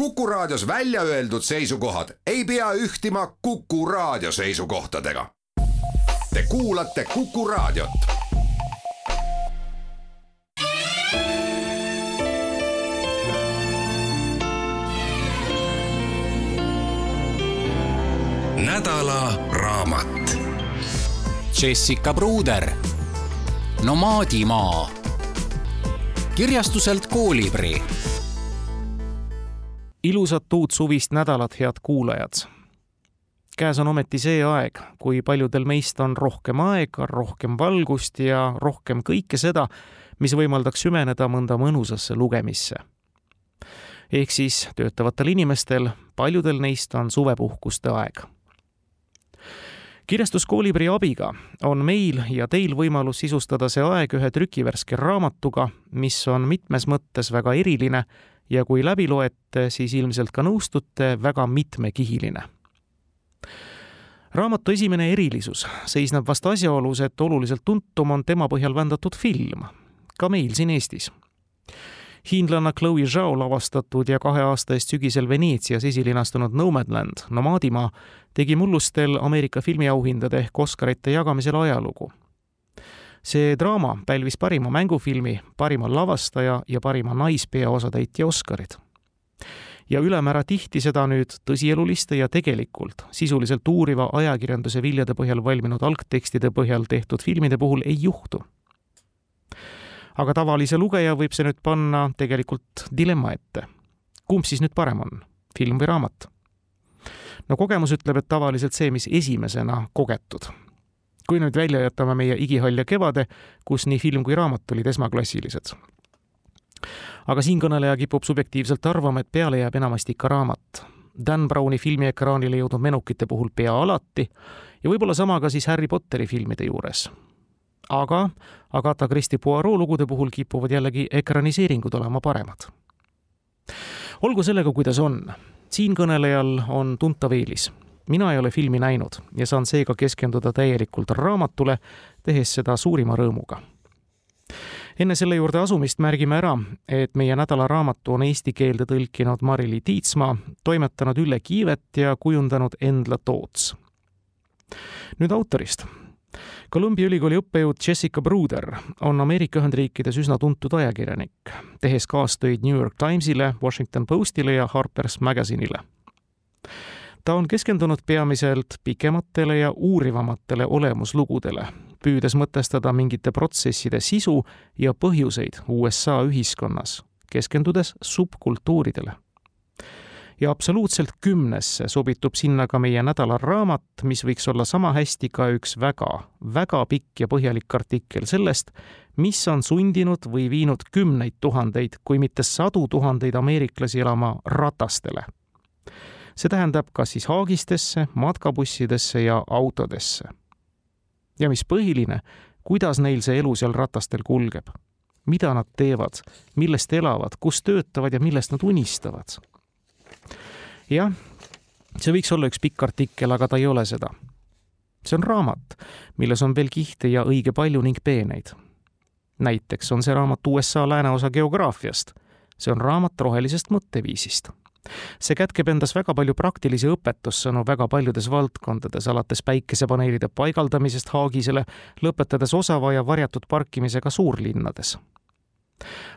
Kuku Raadios välja öeldud seisukohad ei pea ühtima Kuku Raadio seisukohtadega. Te kuulate Kuku Raadiot. nädala raamat. Jessica Bruder, Nomaadimaa. kirjastuselt Koolibri ilusat uut suvist nädalat, head kuulajad! käes on ometi see aeg, kui paljudel meist on rohkem aega, rohkem valgust ja rohkem kõike seda, mis võimaldaks süveneda mõnda mõnusasse lugemisse. ehk siis töötavatel inimestel, paljudel neist on suvepuhkuste aeg. kirjastuskoolibri abiga on meil ja teil võimalus sisustada see aeg ühe trükivärske raamatuga, mis on mitmes mõttes väga eriline ja kui läbi loete, siis ilmselt ka nõustute, väga mitmekihiline. raamatu esimene erilisus seisneb vast asjaolus, et oluliselt tuntum on tema põhjal vändatud film, ka meil siin Eestis. hiinlanna Chloe Zhao lavastatud ja kahe aasta eest sügisel Veneetsias esilinastunud Nomadland, Nomaadimaa, tegi mullustel Ameerika filmiauhindade ehk Oscarite jagamisel ajalugu see draama pälvis parima mängufilmi, parima lavastaja ja parima naispeaosatäitja Oscarid. ja ülemäära tihti seda nüüd tõsieluliste ja tegelikult sisuliselt uuriva ajakirjanduse viljade põhjal valminud algtekstide põhjal tehtud filmide puhul ei juhtu. aga tavalise lugeja võib see nüüd panna tegelikult dilemma ette. kumb siis nüüd parem on, film või raamat? no kogemus ütleb, et tavaliselt see, mis esimesena kogetud kui nüüd välja jätame meie igihall ja kevade, kus nii film kui raamat olid esmaklassilised. aga siinkõneleja kipub subjektiivselt arvama, et peale jääb enamasti ikka raamat. Dan Browni filmiekraanile jõudnud menukite puhul pea alati ja võib-olla sama ka siis Harry Potteri filmide juures. aga Agatha Christie Poirot lugude puhul kipuvad jällegi ekraniseeringud olema paremad. olgu sellega, kuidas on, siinkõnelejal on tuntav eelis mina ei ole filmi näinud ja saan seega keskenduda täielikult raamatule, tehes seda suurima rõõmuga. enne selle juurde asumist märgime ära, et meie nädalaraamatu on eesti keelde tõlkinud Mari-Li Tiitsmaa, toimetanud Ülle Kiivet ja kujundanud Endla Toots. nüüd autorist Columbia ülikooli õppejõud Jessica Bruder on Ameerika Ühendriikides üsna tuntud ajakirjanik, tehes kaastöid New York Timesile, Washington Postile ja Harper's Magazine'ile ta on keskendunud peamiselt pikematele ja uurivamatele olemuslugudele, püüdes mõtestada mingite protsesside sisu ja põhjuseid USA ühiskonnas, keskendudes subkultuuridele. ja absoluutselt kümnesse sobitub sinna ka meie nädala raamat, mis võiks olla sama hästi ka üks väga, väga pikk ja põhjalik artikkel sellest, mis on sundinud või viinud kümneid tuhandeid, kui mitte sadu tuhandeid ameeriklasi elama ratastele see tähendab kas siis haagistesse, matkabussidesse ja autodesse. ja mis põhiline, kuidas neil see elu seal ratastel kulgeb, mida nad teevad, millest elavad, kus töötavad ja millest nad unistavad. jah, see võiks olla üks pikk artikkel, aga ta ei ole seda. see on raamat, milles on veel kihte ja õige palju ning peeneid. näiteks on see raamat USA lääneosa geograafiast. see on raamat rohelisest mõtteviisist see kätkeb endas väga palju praktilisi õpetussõnu väga paljudes valdkondades, alates päikesepaneelide paigaldamisest haagisele, lõpetades osava ja varjatud parkimisega suurlinnades.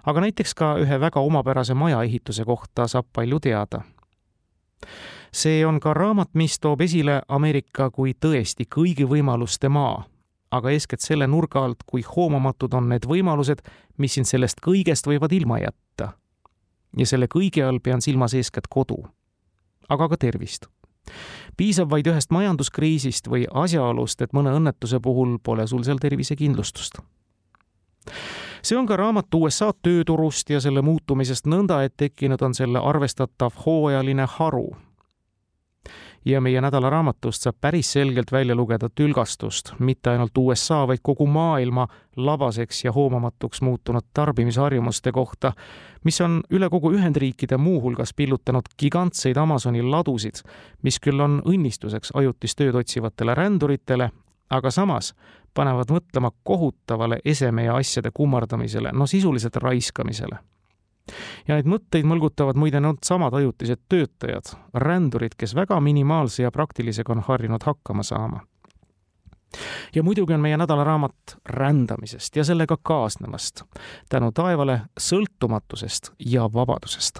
aga näiteks ka ühe väga omapärase majaehituse kohta saab palju teada. see on ka raamat, mis toob esile Ameerika kui tõesti kõigi võimaluste maa aga eeskätt selle nurga alt, kui hoomamatud on need võimalused, mis sind sellest kõigest võivad ilma jätta ja selle kõige all pean silmas eeskätt kodu, aga ka tervist. piisab vaid ühest majanduskriisist või asjaolust, et mõne õnnetuse puhul pole sul seal tervisekindlustust. see on ka raamat USA tööturust ja selle muutumisest nõnda, et tekkinud on selle arvestatav hooajaline haru ja meie nädalaraamatust saab päris selgelt välja lugeda tülgastust. Mitte ainult USA, vaid kogu maailma labaseks ja hoomamatuks muutunud tarbimisharjumuste kohta, mis on üle kogu Ühendriikide muuhulgas pillutanud gigantseid Amazoni ladusid, mis küll on õnnistuseks ajutist tööd otsivatele ränduritele, aga samas panevad mõtlema kohutavale eseme ja asjade kummardamisele, no sisuliselt raiskamisele ja neid mõtteid mõlgutavad muide needsamad ajutised töötajad, rändurid, kes väga minimaalse ja praktilisega on harjunud hakkama saama. ja muidugi on meie nädalaraamat rändamisest ja sellega kaasnevast, tänu taevale sõltumatusest ja vabadusest.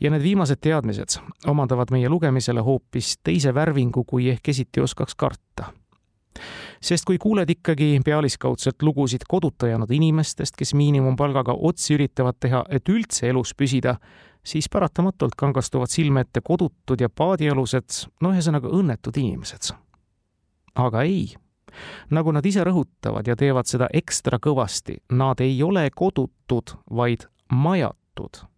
ja need viimased teadmised omandavad meie lugemisele hoopis teise värvingu, kui ehk esiti oskaks karta sest kui kuuled ikkagi pealiskaudselt lugusid koduta jäänud inimestest, kes miinimumpalgaga otsi üritavad teha, et üldse elus püsida, siis paratamatult kangastuvad silme ette kodutud ja paadialused, no ühesõnaga õnnetud inimesed. aga ei, nagu nad ise rõhutavad ja teevad seda ekstra kõvasti, nad ei ole kodutud, vaid majatud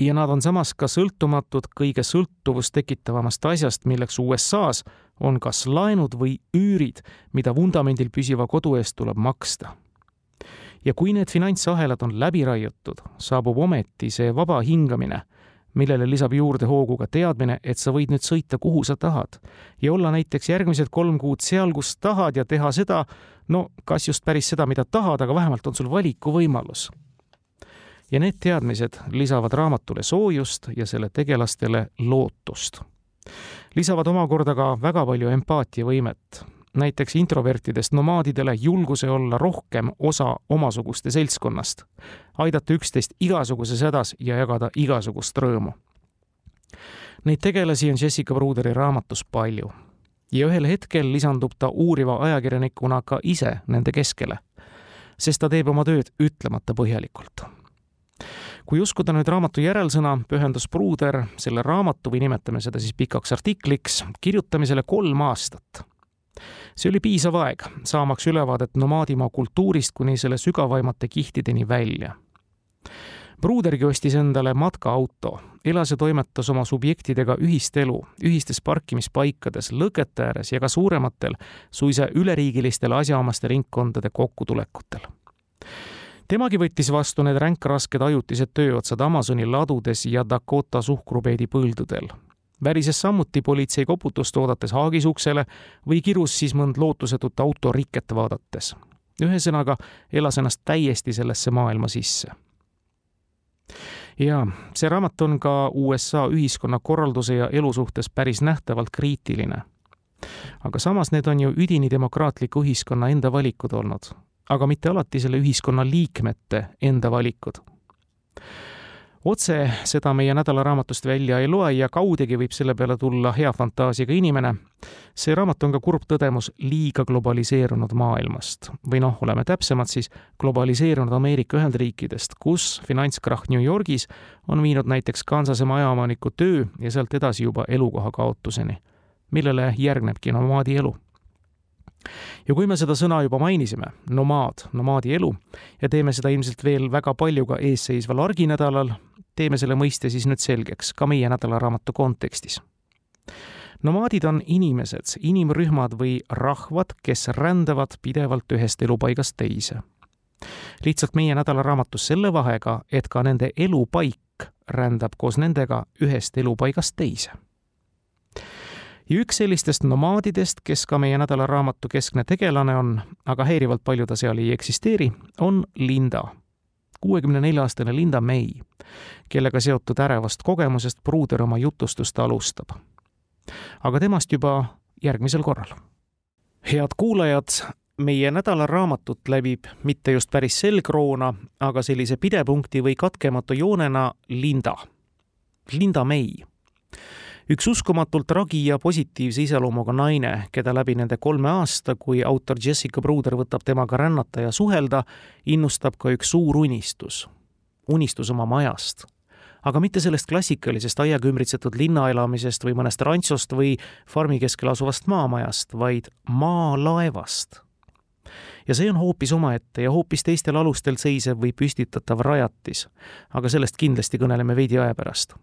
ja nad on samas ka sõltumatud kõige sõltuvust tekitavamast asjast, milleks USA-s on kas laenud või üürid, mida vundamendil püsiva kodu eest tuleb maksta. ja kui need finantsahelad on läbi raiutud, saabub ometi see vaba hingamine, millele lisab juurde hoogu ka teadmine, et sa võid nüüd sõita, kuhu sa tahad ja olla näiteks järgmised kolm kuud seal, kus tahad ja teha seda, no kas just päris seda, mida tahad, aga vähemalt on sul valikuvõimalus ja need teadmised lisavad raamatule soojust ja selle tegelastele lootust. lisavad omakorda ka väga palju empaatiavõimet, näiteks introvertidest nomaadidele julguse olla rohkem osa omasuguste seltskonnast, aidata üksteist igasuguses hädas ja jagada igasugust rõõmu. Neid tegelasi on Jessica Bruderi raamatus palju ja ühel hetkel lisandub ta uuriva ajakirjanikuna ka ise nende keskele, sest ta teeb oma tööd ütlemata põhjalikult kui uskuda nüüd raamatu järelsõna, pühendas Pruuder selle raamatu või nimetame seda siis pikaks artikliks kirjutamisele kolm aastat. see oli piisav aeg, saamaks ülevaadet nomaadimaa kultuurist kuni selle sügavaimate kihtideni välja. Pruudergi ostis endale matkaauto, elas ja toimetas oma subjektidega ühist elu, ühistes parkimispaikades, lõkete ääres ja ka suurematel, suisa üleriigilistel asjaomaste ringkondade kokkutulekutel temagi võttis vastu need ränkrasked ajutised tööotsad Amazoni ladudes ja Dakota suhkrupeedi põldudel. värises samuti politsei koputust oodates haagis uksele või kirus siis mõnd lootusetut autoriket vaadates. ühesõnaga, elas ennast täiesti sellesse maailma sisse. ja see raamat on ka USA ühiskonnakorralduse ja elu suhtes päris nähtavalt kriitiline. aga samas need on ju üdini demokraatliku ühiskonna enda valikud olnud aga mitte alati selle ühiskonna liikmete enda valikud. otse seda meie nädalaraamatust välja ei loe ja kaudegi võib selle peale tulla hea fantaasiaga inimene. see raamat on ka kurb tõdemus liiga globaliseerunud maailmast või noh, oleme täpsemad siis globaliseerunud Ameerika Ühendriikidest, kus finantskrahh New Yorgis on viinud näiteks Kansase majaomaniku töö ja sealt edasi juba elukoha kaotuseni, millele järgnebki nomaadi elu ja kui me seda sõna juba mainisime, nomaad, nomaadi elu, ja teeme seda ilmselt veel väga palju ka eesseisval arginädalal, teeme selle mõiste siis nüüd selgeks ka meie nädalaraamatu kontekstis. nomaadid on inimesed, inimrühmad või rahvad, kes rändavad pidevalt ühest elupaigast teise. lihtsalt meie nädalaraamatus selle vahega, et ka nende elupaik rändab koos nendega ühest elupaigast teise ja üks sellistest nomaadidest, kes ka meie nädalaraamatu keskne tegelane on, aga häirivalt palju ta seal ei eksisteeri, on Linda. kuuekümne nelja aastane Linda May, kellega seotud ärevast kogemusest Pruuder oma jutustust alustab. aga temast juba järgmisel korral. head kuulajad, meie nädalaraamatut läbib mitte just päris selgroona, aga sellise pidepunkti või katkematu joonena Linda. Linda May üks uskumatult ragi ja positiivse iseloomuga naine, keda läbi nende kolme aasta, kui autor Jessica Bruder võtab temaga rännata ja suhelda, innustab ka üks suur unistus. unistus oma majast. aga mitte sellest klassikalisest aiaga ümbritsetud linnaelamisest või mõnest rantsost või farmi keskel asuvast maamajast, vaid maalaevast ja see on hoopis omaette ja hoopis teistel alustel seisev või püstitatav rajatis. aga sellest kindlasti kõneleme veidi aja pärast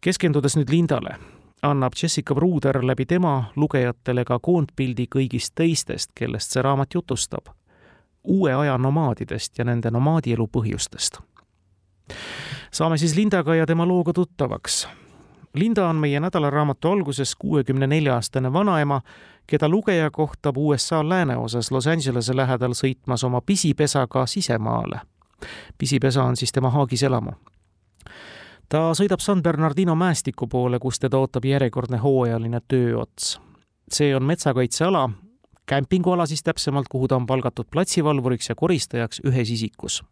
keskendudes nüüd Lindale, annab Jessica Bruder läbi tema lugejatele ka koondpildi kõigist teistest, kellest see raamat jutustab. uue aja nomaadidest ja nende nomaadielu põhjustest. saame siis Lindaga ja tema looga tuttavaks. Linda on meie nädalaraamatu alguses kuuekümne nelja aastane vanaema, keda lugeja kohtab USA lääneosas Los Angelese lähedal sõitmas oma pisipesaga sisemaale pisipesa on siis tema haagis elamu. Ta sõidab San Bernardino mäestiku poole, kus teda ootab järjekordne hooajaline tööots. see on metsakaitseala, kämpinguala siis täpsemalt, kuhu ta on palgatud platsivalvuriks ja koristajaks ühes isikus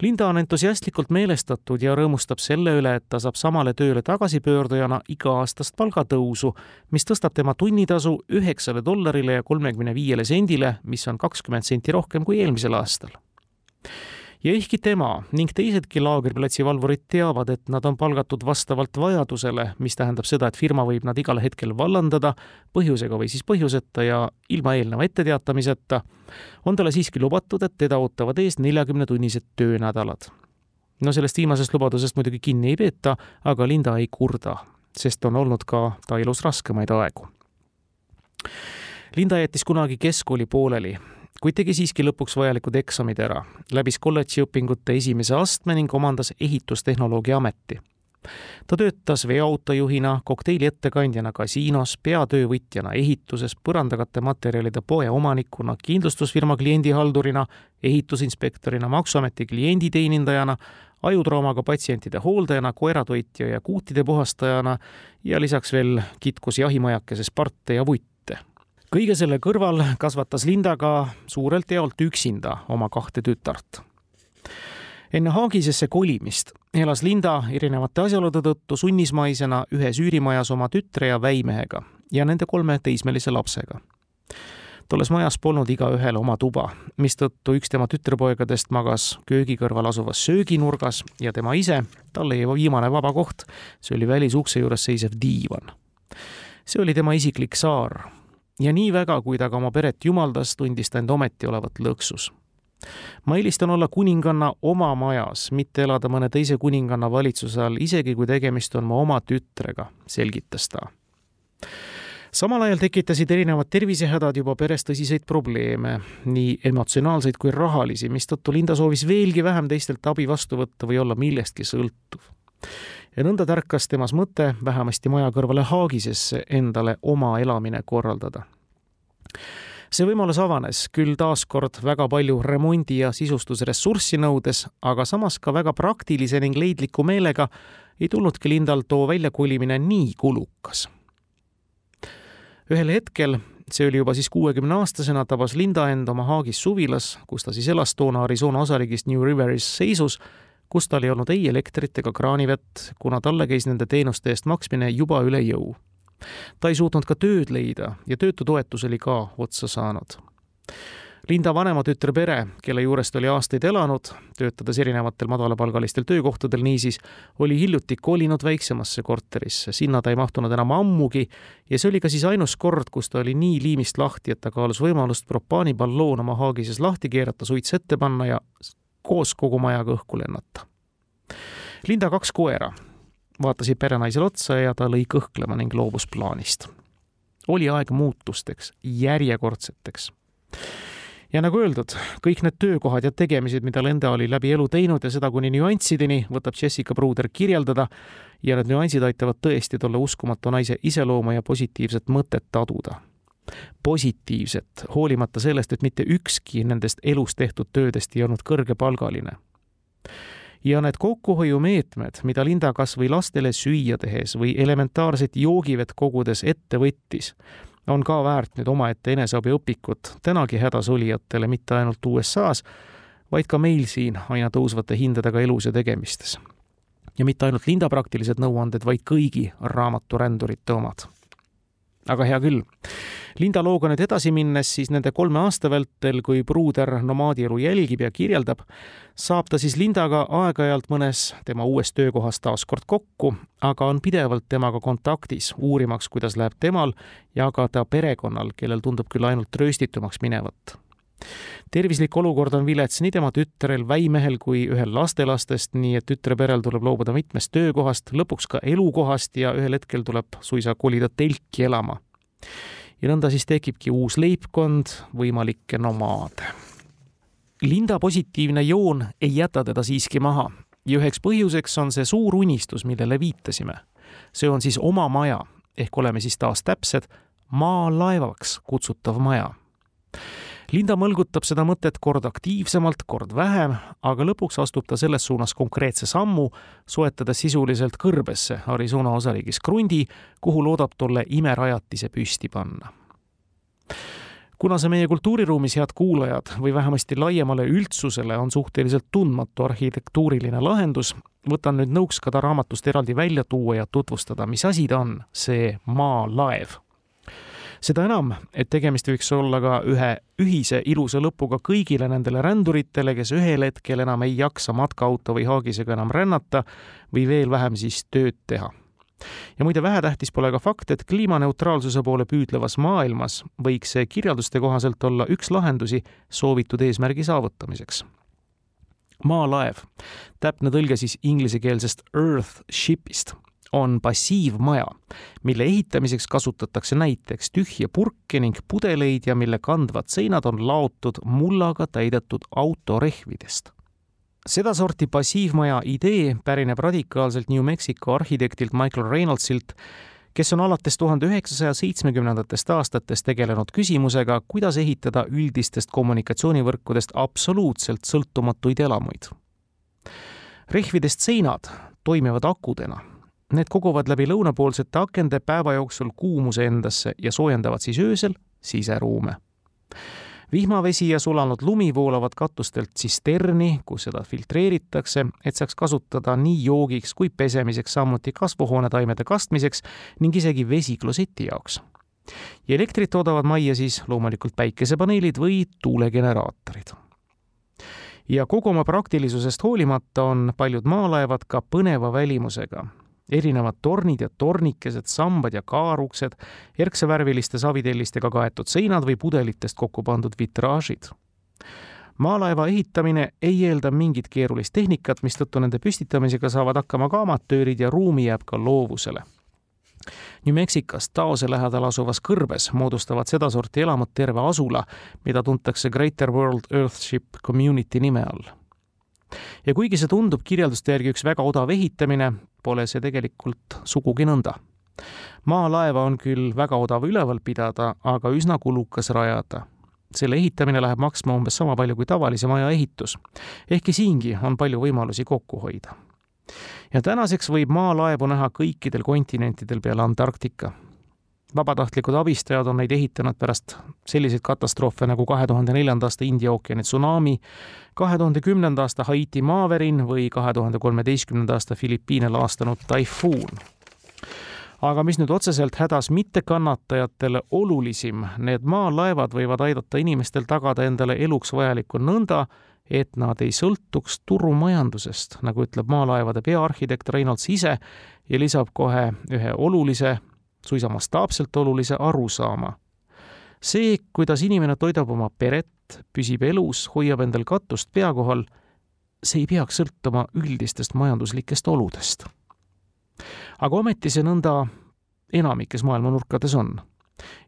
Linda on entusiastlikult meelestatud ja rõõmustab selle üle, et ta saab samale tööle tagasipöördujana iga-aastast palgatõusu, mis tõstab tema tunnitasu üheksale dollarile ja kolmekümne viiele sendile, mis on kakskümmend senti rohkem kui eelmisel aastal ja ehkki tema ning teisedki laagriplatsi valvurid teavad, et nad on palgatud vastavalt vajadusele, mis tähendab seda, et firma võib nad igal hetkel vallandada põhjusega või siis põhjuseta ja ilma eelneva etteteatamiseta, on talle siiski lubatud, et teda ootavad ees neljakümnetunnised töönädalad. no sellest viimasest lubadusest muidugi kinni ei peeta, aga Linda ei kurda, sest on olnud ka ta elus raskemaid aegu. Linda jättis kunagi keskkooli pooleli kuid tegi siiski lõpuks vajalikud eksamid ära, läbis kolledži õpingute esimese astme ning omandas ehitustehnoloogia ameti. ta töötas veoautojuhina, kokteili ettekandjana kasiinos, peatöövõtjana ehituses, põrandakatte materjalide poe omanikuna, kindlustusfirma kliendihaldurina, ehitusinspektorina, Maksuameti klienditeenindajana, ajutraumaga patsientide hooldajana, koeratoitja ja kuutide puhastajana ja lisaks veel kitkus jahimajakeses parte ja vutt kõige selle kõrval kasvatas Linda ka suurelt jaolt üksinda oma kahte tütart. enne Haagisesse kolimist elas Linda erinevate asjaolude tõttu sunnismaisena ühes üürimajas oma tütre ja väimehega ja nende kolme teismelise lapsega. tolles majas polnud igaühel oma tuba, mistõttu üks tema tütrepoegadest magas köögi kõrval asuvas sööginurgas ja tema ise, talle jäi viimane vaba koht, see oli välisukse juures seisev diivan see oli tema isiklik saar, ja nii väga, kui ta ka oma peret jumaldas, tundis ta end ometi olevat lõksus. ma eelistan olla kuninganna oma majas, mitte elada mõne teise kuninganna valitsuse all, isegi kui tegemist on mu oma tütrega, selgitas ta samal ajal tekitasid erinevad tervisehädad juba peres tõsiseid probleeme, nii emotsionaalseid kui rahalisi, mistõttu Linda soovis veelgi vähem teistelt abi vastu võtta või olla millestki sõltuv ja nõnda tärkas temas mõte vähemasti maja kõrvale Haagisesse endale oma elamine korraldada. see võimalus avanes küll taaskord väga palju remondi ja sisustusressurssi nõudes, aga samas ka väga praktilise ning leidliku meelega ei tulnudki Lindal too väljakolimine nii kulukas. ühel hetkel see oli juba siis kuuekümne aastasena, tabas Linda end oma Haagis suvilas, kus ta siis elas toona Arizona osariigis New Riveris seisus kus tal ei olnud ei elektrit ega kraanivett, kuna talle käis nende teenuste eest maksmine juba üle jõu. ta ei suutnud ka tööd leida ja töötutoetus oli ka otsa saanud. Linda vanema tütre pere, kelle juures ta oli aastaid elanud, töötades erinevatel madalapalgalistel töökohtadel niisiis, oli hiljuti kolinud väiksemasse korterisse, sinna ta ei mahtunud enam ammugi ja see oli ka siis ainus kord, kus ta oli nii liimist lahti, et ta kaalus võimalust propaaniballoon oma haagises lahti keerata, suits ette panna ja koos kogu majaga õhku lennata. Linda kaks koera vaatasid perenaisele otsa ja ta lõi kõhklema ning loobus plaanist. oli aeg muutusteks, järjekordseteks. ja nagu öeldud, kõik need töökohad ja tegemised, mida Linda oli läbi elu teinud ja seda kuni nüanssideni võtab Jessica Bruder kirjeldada ja need nüansid aitavad tõesti tolle uskumatu naise iseloomu ja positiivset mõtet taduda positiivset, hoolimata sellest, et mitte ükski nendest elus tehtud töödest ei olnud kõrgepalgaline. ja need kokkuhoiumeetmed, mida Linda kas või lastele süüa tehes või elementaarset joogivett kogudes ette võttis, on ka väärt nüüd omaette eneseabiõpikut tänagi hädas olijatele mitte ainult USA-s, vaid ka meil siin aina tõusvate hindadega elus ja tegemistes. ja mitte ainult Linda praktilised nõuanded, vaid kõigi raamaturändurite omad. aga hea küll Linda looga nüüd edasi minnes, siis nende kolme aasta vältel, kui pruuder nomaadielu jälgib ja kirjeldab, saab ta siis Lindaga aeg-ajalt mõnes tema uues töökohas taas kord kokku, aga on pidevalt temaga kontaktis, uurimaks, kuidas läheb temal ja ka ta perekonnal, kellel tundub küll ainult rööstitumaks minevat. Tervislik olukord on vilets nii tema tütrel, väimehel kui ühel lastelastest, nii et tütre perel tuleb loobuda mitmest töökohast, lõpuks ka elukohast ja ühel hetkel tuleb suisa kolida telki elama ja nõnda siis tekibki uus leibkond, võimalikke nomaade. Linda positiivne joon ei jäta teda siiski maha ja üheks põhjuseks on see suur unistus, millele viitasime. see on siis oma maja ehk oleme siis taas täpsed, maalaevaks kutsutav maja. Linda mõlgutab seda mõtet kord aktiivsemalt, kord vähem, aga lõpuks astub ta selles suunas konkreetse sammu, soetades sisuliselt kõrbesse Arizona osariigis krundi, kuhu loodab tolle imerajatise püsti panna. Kuna see meie kultuuriruumis, head kuulajad, või vähemasti laiemale üldsusele on suhteliselt tundmatu arhitektuuriline lahendus, võtan nüüd nõuks ka ta raamatust eraldi välja tuua ja tutvustada, mis asi ta on, see maalaev seda enam, et tegemist võiks olla ka ühe ühise ilusa lõpuga kõigile nendele ränduritele, kes ühel hetkel enam ei jaksa matkaauto või haagisega enam rännata või veel vähem siis tööd teha. ja muide, vähetähtis pole ka fakt, et kliimaneutraalsuse poole püüdlevas maailmas võiks see kirjelduste kohaselt olla üks lahendusi soovitud eesmärgi saavutamiseks maalaev, täpne tõlge siis inglisekeelsest earth ship'ist on passiivmaja, mille ehitamiseks kasutatakse näiteks tühje purke ning pudeleid ja mille kandvad seinad on laotud mullaga täidetud autorehvidest. sedasorti passiivmaja idee pärineb radikaalselt New Mexico arhitektilt Michael Reynoldsilt, kes on alates tuhande üheksasaja seitsmekümnendatest aastatest tegelenud küsimusega, kuidas ehitada üldistest kommunikatsioonivõrkudest absoluutselt sõltumatuid elamuid. rehvidest seinad toimivad akudena Need koguvad läbi lõunapoolsete akende päeva jooksul kuumuse endasse ja soojendavad siis öösel siseruume. vihmavesi ja sulanud lumi voolavad katustelt tsisterni, kus seda filtreeritakse, et saaks kasutada nii joogiks kui pesemiseks, samuti kasvuhoonetaimede kastmiseks ning isegi vesi kloseti jaoks. ja elektrit toodavad majja siis loomulikult päikesepaneelid või tuulegeneraatorid ja kogu oma praktilisusest hoolimata on paljud maalaevad ka põneva välimusega erinevad tornid ja tornikesed, sambad ja kaaruksed, erksevärviliste savitellistega kaetud seinad või pudelitest kokku pandud vitraažid. maalaeva ehitamine ei eelda mingit keerulist tehnikat, mistõttu nende püstitamisega saavad hakkama ka amatöörid ja ruumi jääb ka loovusele. New Mexicos Taose lähedal asuvas kõrbes moodustavad sedasorti elamud terve asula, mida tuntakse Greater World Earthship Community nime all ja kuigi see tundub kirjelduste järgi üks väga odav ehitamine, pole see tegelikult sugugi nõnda. maalaeva on küll väga odav üleval pidada, aga üsna kulukas rajada. selle ehitamine läheb maksma umbes sama palju kui tavalise maja ehitus, ehkki siingi on palju võimalusi kokku hoida. ja tänaseks võib maalaevu näha kõikidel kontinentidel peale Antarktika vabatahtlikud abistajad on neid ehitanud pärast selliseid katastroofe nagu kahe tuhande neljanda aasta India ookeani tsunami, kahe tuhande kümnenda aasta Haiti maavärin või kahe tuhande kolmeteistkümnenda aasta Filipiine laastanud taifuun. aga mis nüüd otseselt hädas mittekannatajatele olulisim, need maalaevad võivad aidata inimestel tagada endale eluks vajalikku nõnda, et nad ei sõltuks turumajandusest, nagu ütleb maalaevade peaarhitekt Reinolds ise ja lisab kohe ühe olulise suisa mastaapselt olulise arusaama. see, kuidas inimene toidab oma peret, püsib elus, hoiab endal katust pea kohal, see ei peaks sõltuma üldistest majanduslikest oludest. aga ometi see nõnda enamikes maailma nurkades on.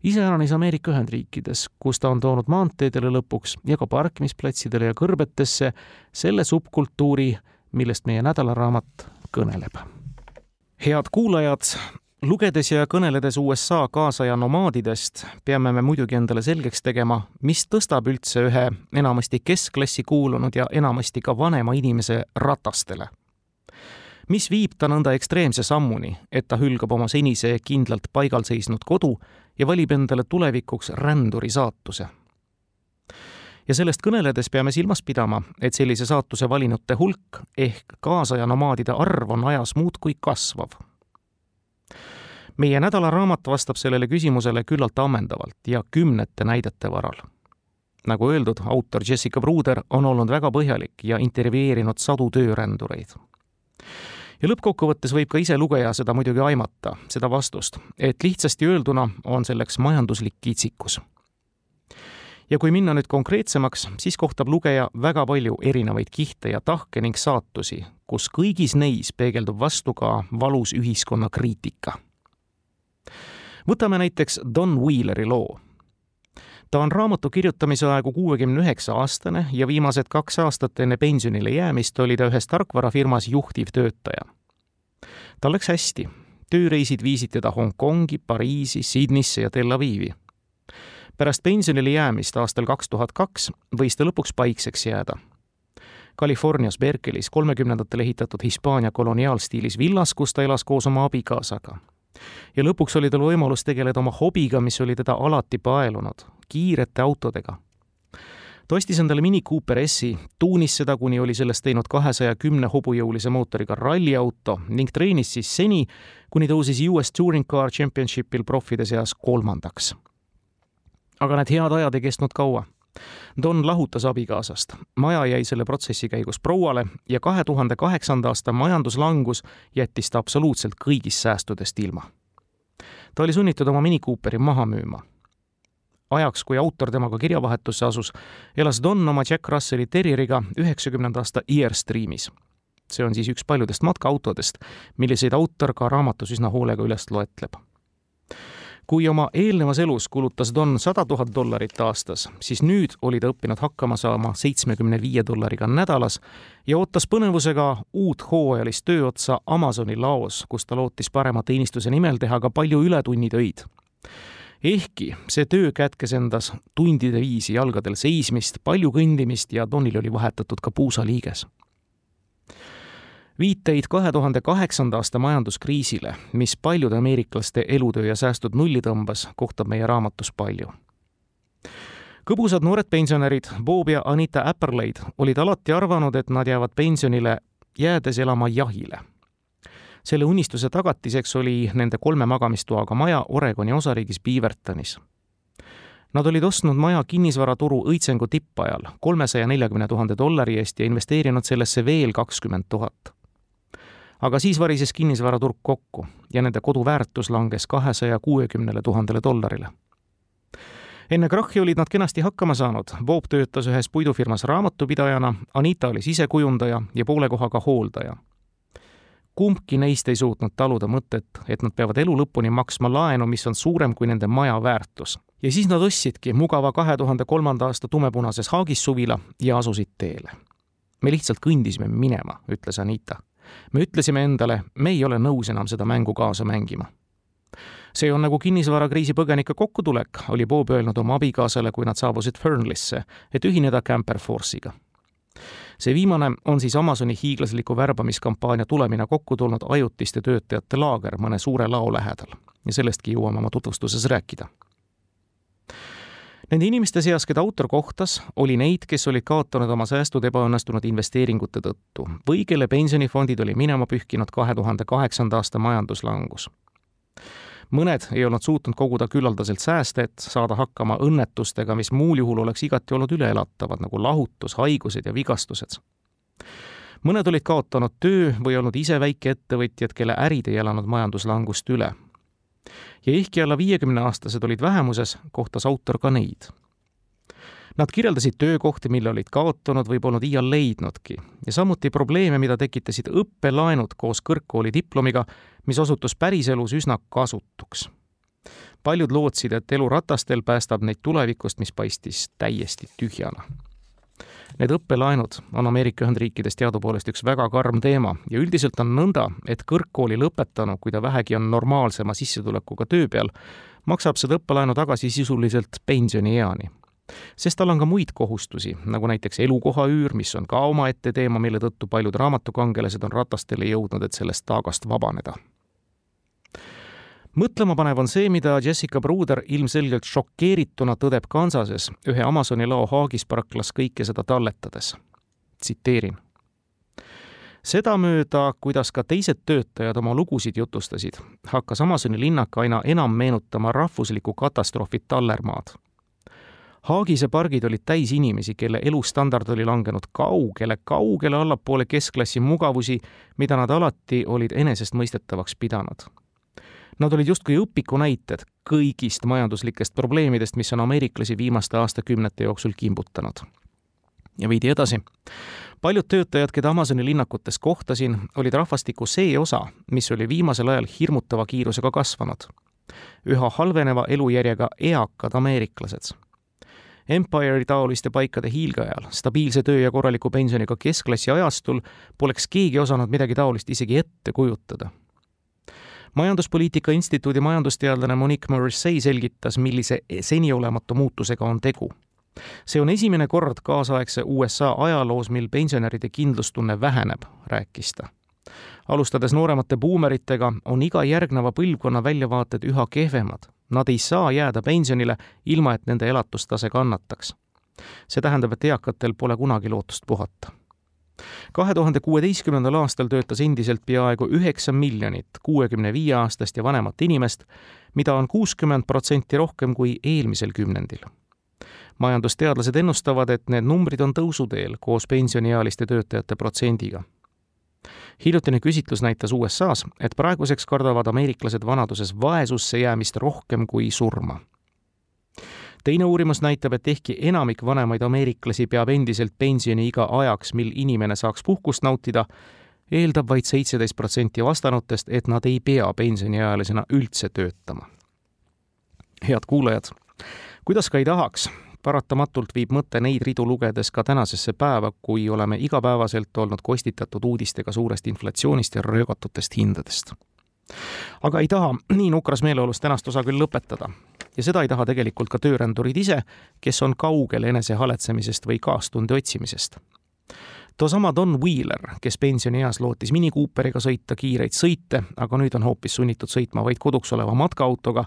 iseäranis Ameerika Ühendriikides, kus ta on toonud maanteedele lõpuks ja ka parkimisplatsidele ja kõrbetesse selle subkultuuri, millest meie nädalaraamat kõneleb. head kuulajad, lugedes ja kõneledes USA kaasaja nomaadidest, peame me muidugi endale selgeks tegema, mis tõstab üldse ühe enamasti keskklassi kuulunud ja enamasti ka vanema inimese ratastele. mis viib ta nõnda ekstreemse sammuni, et ta hülgab oma senise kindlalt paigal seisnud kodu ja valib endale tulevikuks ränduri saatuse ja sellest kõneledes peame silmas pidama, et sellise saatuse valinute hulk ehk kaasaja nomaadide arv on ajas muudkui kasvav meie nädalaraamat vastab sellele küsimusele küllalt ammendavalt ja kümnete näidete varal. nagu öeldud, autor Jessica Bruder on olnud väga põhjalik ja intervjueerinud sadu töörändureid. ja lõppkokkuvõttes võib ka ise lugeja seda muidugi aimata, seda vastust, et lihtsasti öelduna on selleks majanduslik kitsikus ja kui minna nüüd konkreetsemaks, siis kohtab lugeja väga palju erinevaid kihte ja tahke ning saatusi, kus kõigis neis peegeldub vastu ka valus ühiskonnakriitika võtame näiteks Don Wheeleri loo. ta on raamatu kirjutamise aegu kuuekümne üheksa aastane ja viimased kaks aastat enne pensionile jäämist oli ta ühes tarkvarafirmas juhtivtöötaja. tal läks hästi, tööreisid viisid teda Hongkongi, Pariisi, Sydneysse ja Tel Avivi. pärast pensionile jäämist aastal kaks tuhat kaks võis ta lõpuks paikseks jääda. Californias Berkeley's kolmekümnendatel ehitatud Hispaania koloniaalstiilis villas, kus ta elas koos oma abikaasaga. Ja lõpuks oli tal võimalus tegeleda oma hobiga, mis oli teda alati paelunud, kiirete autodega ta ostis endale Mini Cooper S-i, tuunis seda, kuni oli sellest teinud kahesaja kümne hobujõulise mootoriga ralliauto ning treenis siis seni, kuni tõusis US Touring Car Championshipil proffide seas kolmandaks. aga need head ajad ei kestnud kaua. Don lahutas abikaasast, maja jäi selle protsessi käigus prouale ja kahe tuhande kaheksanda aasta majanduslangus jättis ta absoluutselt kõigist säästudest ilma. ta oli sunnitud oma Mini Cooperi maha müüma ajaks, kui autor temaga kirjavahetusse asus, elas Don oma Jack Russelli Terrieriga üheksakümnenda aasta Airstreamis. see on siis üks paljudest matkaautodest, milliseid autor ka raamatus üsna hoolega üles loetleb. Kui oma eelnevas elus kulutas Don sada tuhat dollarit aastas, siis nüüd oli ta õppinud hakkama saama seitsmekümne viie dollariga nädalas ja ootas põnevusega uut hooajalist tööotsa Amazoni laos, kus ta lootis parema teenistuse nimel teha ka palju ületunnitöid ehkki see töö kätkes endas tundide viisi jalgadel seismist, palju kõndimist ja Donil oli vahetatud ka puusaliiges. Viiteid kahe tuhande kaheksanda aasta majanduskriisile, mis paljude ameeriklaste elutöö ja säästud nulli tõmbas, kohtab meie raamatus palju kõbusad noored pensionärid Bob ja Anita Apperleid olid alati arvanud, et nad jäävad pensionile jäädes elama jahile selle unistuse tagatiseks oli nende kolme magamistoaga maja Oregoni osariigis Beavertonis. Nad olid ostnud maja kinnisvaraturu õitsengu tippajal kolmesaja neljakümne tuhande dollari eest ja investeerinud sellesse veel kakskümmend tuhat. Aga siis varises kinnisvaraturg kokku ja nende kodu väärtus langes kahesaja kuuekümnele tuhandele dollarile enne krahhi olid nad kenasti hakkama saanud, Bob töötas ühes puidufirmas raamatupidajana, Anita oli sisekujundaja ja poole kohaga hooldaja kumbki neist ei suutnud taluda mõtet, et nad peavad elu lõpuni maksma laenu, mis on suurem kui nende maja väärtus. ja siis nad ostsidki mugava kahe tuhande kolmanda aasta tumepunases Haagis suvila ja asusid teele. me lihtsalt kõndisime minema, ütles Anita. Me ütlesime endale, me ei ole nõus enam seda mängu kaasa mängima. see on nagu kinnisvarakriisi põgenike kokkutulek, oli Bob öelnud oma abikaasale, kui nad saabusid Fernlisse, et ühineda Camper Force'iga see viimane on siis Amazoni hiiglasliku värbamiskampaania tulemina kokku tulnud ajutiste töötajate laager mõne suure lao lähedal ja sellestki jõuame oma tutvustuses rääkida. Nende inimeste seas, keda autor kohtas, oli neid, kes olid kaotanud oma säästud ebaõnnestunud investeeringute tõttu või kelle pensionifondid oli minema pühkinud kahe tuhande kaheksanda aasta majanduslangus mõned ei olnud suutnud koguda küllaldaselt sääste, et saada hakkama õnnetustega, mis muul juhul oleks igati olnud üleelatavad, nagu lahutus, haigused ja vigastused. mõned olid kaotanud töö või olnud ise väikeettevõtjad, kelle ärid ei elanud majanduslangust üle. Ja ehkki alla viiekümne aastased olid vähemuses, kohtas autor ka neid Nad kirjeldasid töökohti, mille olid kaotanud või polnud iial leidnudki ja samuti probleeme, mida tekitasid õppelaenud koos kõrgkoolidiplomiga, mis osutus päriselus üsna kasutuks. paljud lootsid, et elu ratastel päästab neid tulevikust, mis paistis täiesti tühjana. Need õppelaenud on Ameerika Ühendriikides teadupoolest üks väga karm teema ja üldiselt on nõnda, et kõrgkooli lõpetanu, kui ta vähegi on normaalsema sissetulekuga töö peal, maksab seda õppelaenu tagasi sisuliselt pensionieani sest tal on ka muid kohustusi, nagu näiteks elukoha üür, mis on ka omaette teema, mille tõttu paljud raamatukangelased on ratastele jõudnud, et sellest taagast vabaneda. Mõtlemapanev on see, mida Jessica Bruder ilmselgelt šokeerituna tõdeb Kansases ühe Amazoni lao Haagis parklas kõike seda talletades. tsiteerin sedamööda, kuidas ka teised töötajad oma lugusid jutustasid, hakkas Amazoni linnak aina enam meenutama rahvuslikku katastroofi tallermaad Haagise pargid olid täis inimesi, kelle elustandard oli langenud kaugele, kaugele allapoole keskklassi mugavusi, mida nad alati olid enesestmõistetavaks pidanud. Nad olid justkui õpikunäited kõigist majanduslikest probleemidest, mis on ameeriklasi viimaste aastakümnete jooksul kimbutanud. ja veidi edasi. paljud töötajad, keda Amazoni linnakutes kohtasin, olid rahvastiku see osa, mis oli viimasel ajal hirmutava kiirusega kasvanud. üha halveneva elujärjega eakad ameeriklased Empire'i taoliste paikade hiilgeajal, stabiilse töö ja korraliku pensioniga keskklassi ajastul poleks keegi osanud midagi taolist isegi ette kujutada. Majanduspoliitika instituudi majandusteadlane Monique Morrissey selgitas, millise seniolematu muutusega on tegu. see on esimene kord kaasaegse USA ajaloos, mil pensionäride kindlustunne väheneb, rääkis ta. alustades nooremate buumeritega, on iga järgneva põlvkonna väljavaated üha kehvemad. Nad ei saa jääda pensionile, ilma et nende elatustase kannataks. see tähendab, et eakatel pole kunagi lootust puhata kahe tuhande kuueteistkümnendal aastal töötas endiselt peaaegu üheksa miljonit kuuekümne viie aastast ja vanemat inimest, mida on kuuskümmend protsenti rohkem kui eelmisel kümnendil. majandusteadlased ennustavad, et need numbrid on tõusuteel koos pensioniealiste töötajate protsendiga. hiljutine küsitlus näitas USA-s, et praeguseks kardavad ameeriklased vanaduses vaesusse jäämist rohkem kui surma teine uurimus näitab, et ehkki enamik vanemaid ameeriklasi peab endiselt pensioniiga ajaks, mil inimene saaks puhkust nautida, eeldab vaid seitseteist protsenti vastanutest, et nad ei pea pensioniealisena üldse töötama. head kuulajad, kuidas ka ei tahaks, paratamatult viib mõte neid ridu lugedes ka tänasesse päeva, kui oleme igapäevaselt olnud kostitatud uudistega suurest inflatsioonist ja röögatutest hindadest. Aga ei taha nii nukras meeleolus tänast osa küll lõpetada ja seda ei taha tegelikult ka töörändurid ise, kes on kaugel enesehaletsemisest või kaastunde otsimisest. toosama Don Wheeler, kes pensionieas lootis Mini Cooperiga sõita kiireid sõite, aga nüüd on hoopis sunnitud sõitma vaid koduks oleva matkaautoga,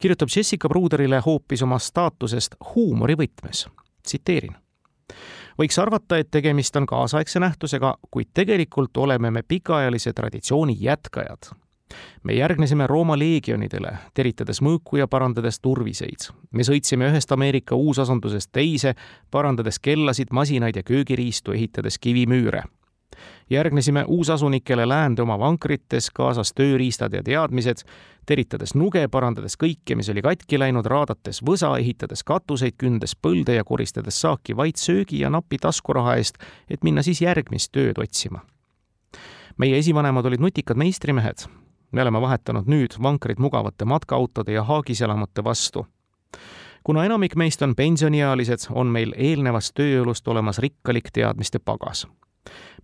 kirjutab Jessica Bruderile hoopis oma staatusest huumori võtmes. tsiteerin võiks arvata, et tegemist on kaasaegse nähtusega, kuid tegelikult oleme me pikaajalise traditsiooni jätkajad me järgnesime Rooma leegionidele, teritades mõõku ja parandades turviseid. me sõitsime ühest Ameerika uusasundusest teise, parandades kellasid, masinaid ja köögiriistu, ehitades kivimüüre. järgnesime uusasunikele läände oma vankrites, kaasas tööriistad ja teadmised, teritades nuge, parandades kõike, mis oli katki läinud, raadates võsa, ehitades katuseid, kündes põlde ja koristades saaki vaid söögi ja napi taskuraha eest, et minna siis järgmist tööd otsima meie esivanemad olid nutikad meistrimehed, me oleme vahetanud nüüd vankrid mugavate matkaautode ja haagiselamute vastu. kuna enamik meist on pensioniealised, on meil eelnevast tööjõulust olemas rikkalik teadmiste pagas.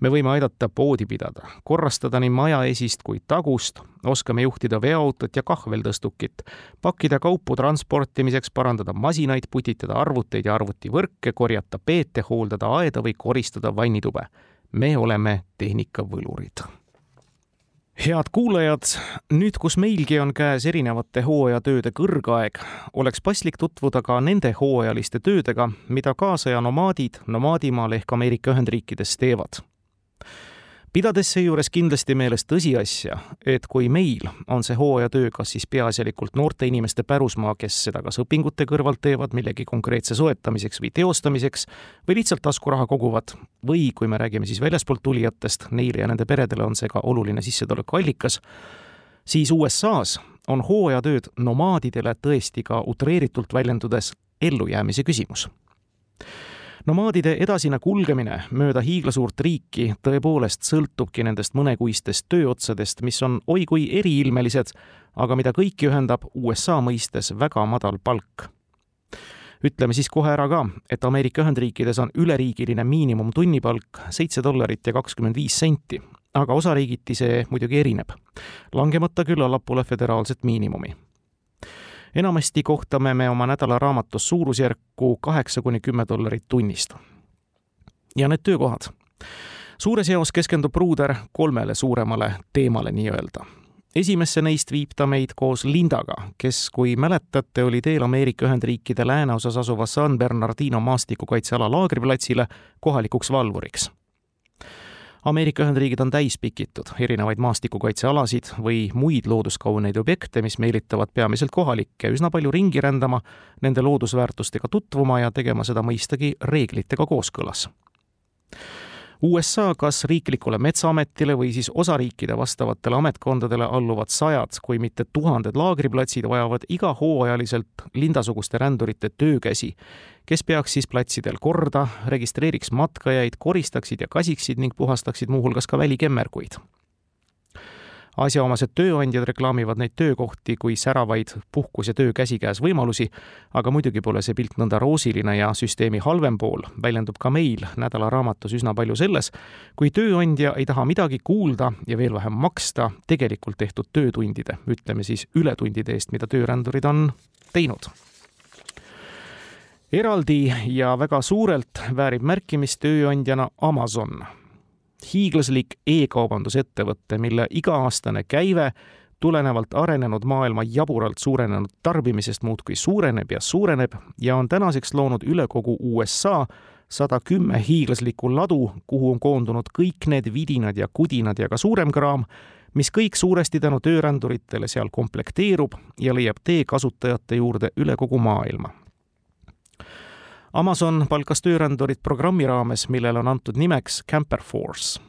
me võime aidata poodi pidada, korrastada nii maja esist kui tagust, oskame juhtida veoautot ja kahveltõstukit, pakkida kaupu transportimiseks, parandada masinaid, putitada arvuteid ja arvutivõrke, korjata peete, hooldada aeda või koristada vannitube. me oleme tehnikavõlurid head kuulajad, nüüd, kus meilgi on käes erinevate hooajatööde kõrgaeg, oleks paslik tutvuda ka nende hooajaliste töödega, mida kaasaja nomaadid nomaadimaal ehk Ameerika Ühendriikides teevad pidades seejuures kindlasti meeles tõsiasja, et kui meil on see hooajatöö kas siis peaasjalikult noorte inimeste pärusmaa, kes seda kas õpingute kõrvalt teevad millegi konkreetse soetamiseks või teostamiseks või lihtsalt taskuraha koguvad, või kui me räägime siis väljaspoolt tulijatest, neile ja nende peredele on see ka oluline sissetulekuallikas, siis USA-s on hooajatööd nomaadidele tõesti ka utreeritult väljendudes ellujäämise küsimus nomaadide edasine kulgemine mööda hiiglasuurt riiki tõepoolest sõltubki nendest mõnekuistest tööotsadest, mis on oi kui eriilmelised, aga mida kõiki ühendab USA mõistes väga madal palk. ütleme siis kohe ära ka, et Ameerika Ühendriikides on üleriigiline miinimumtunnipalk seitse dollarit ja kakskümmend viis senti, aga osariigiti see muidugi erineb, langemata küll allapoole föderaalset miinimumi enamasti kohtame me oma nädalaraamatus suurusjärku kaheksa kuni kümme dollarit tunnist. ja need töökohad. suures eos keskendub Pruuder kolmele suuremale teemale nii-öelda esimesse neist viib ta meid koos Lindaga, kes, kui mäletate, oli teel Ameerika Ühendriikide lääneosas asuva San Bernardino maastikukaitseala laagriplatsile kohalikuks valvuriks Ameerika Ühendriigid on täis pikitud erinevaid maastikukaitsealasid või muid looduskauneid objekte, mis meelitavad peamiselt kohalikke üsna palju ringi rändama, nende loodusväärtustega tutvuma ja tegema seda mõistagi reeglitega kooskõlas USA kas riiklikule Metsaametile või siis osariikide vastavatele ametkondadele alluvad sajad, kui mitte tuhanded laagriplatsid vajavad igahooajaliselt lindasuguste rändurite töökäsi, kes peaks siis platsidel korda, registreeriks matkajaid, koristaksid ja kasiksid ning puhastaksid muuhulgas ka välikemmerguid asjaomased tööandjad reklaamivad neid töökohti kui säravaid puhkus- ja töö käsikäes võimalusi, aga muidugi pole see pilt nõnda roosiline ja süsteemi halvem pool väljendub ka meil nädalaraamatus üsna palju selles, kui tööandja ei taha midagi kuulda ja veel vähem maksta tegelikult tehtud töötundide, ütleme siis ületundide eest, mida töörändurid on teinud. Eraldi ja väga suurelt väärib märkimist tööandjana Amazon hiiglaslik e-kaubandusettevõte, mille iga-aastane käive tulenevalt arenenud maailma jaburalt suurenenud tarbimisest muudkui suureneb ja suureneb ja on tänaseks loonud üle kogu USA sada kümme hiiglaslikku ladu, kuhu on koondunud kõik need vidinad ja kudinad ja ka suurem kraam, mis kõik suuresti tänu tööränduritele seal komplekteerub ja leiab tee kasutajate juurde üle kogu maailma Amazon palkas töörändurid programmi raames, millele on antud nimeks Camper Force.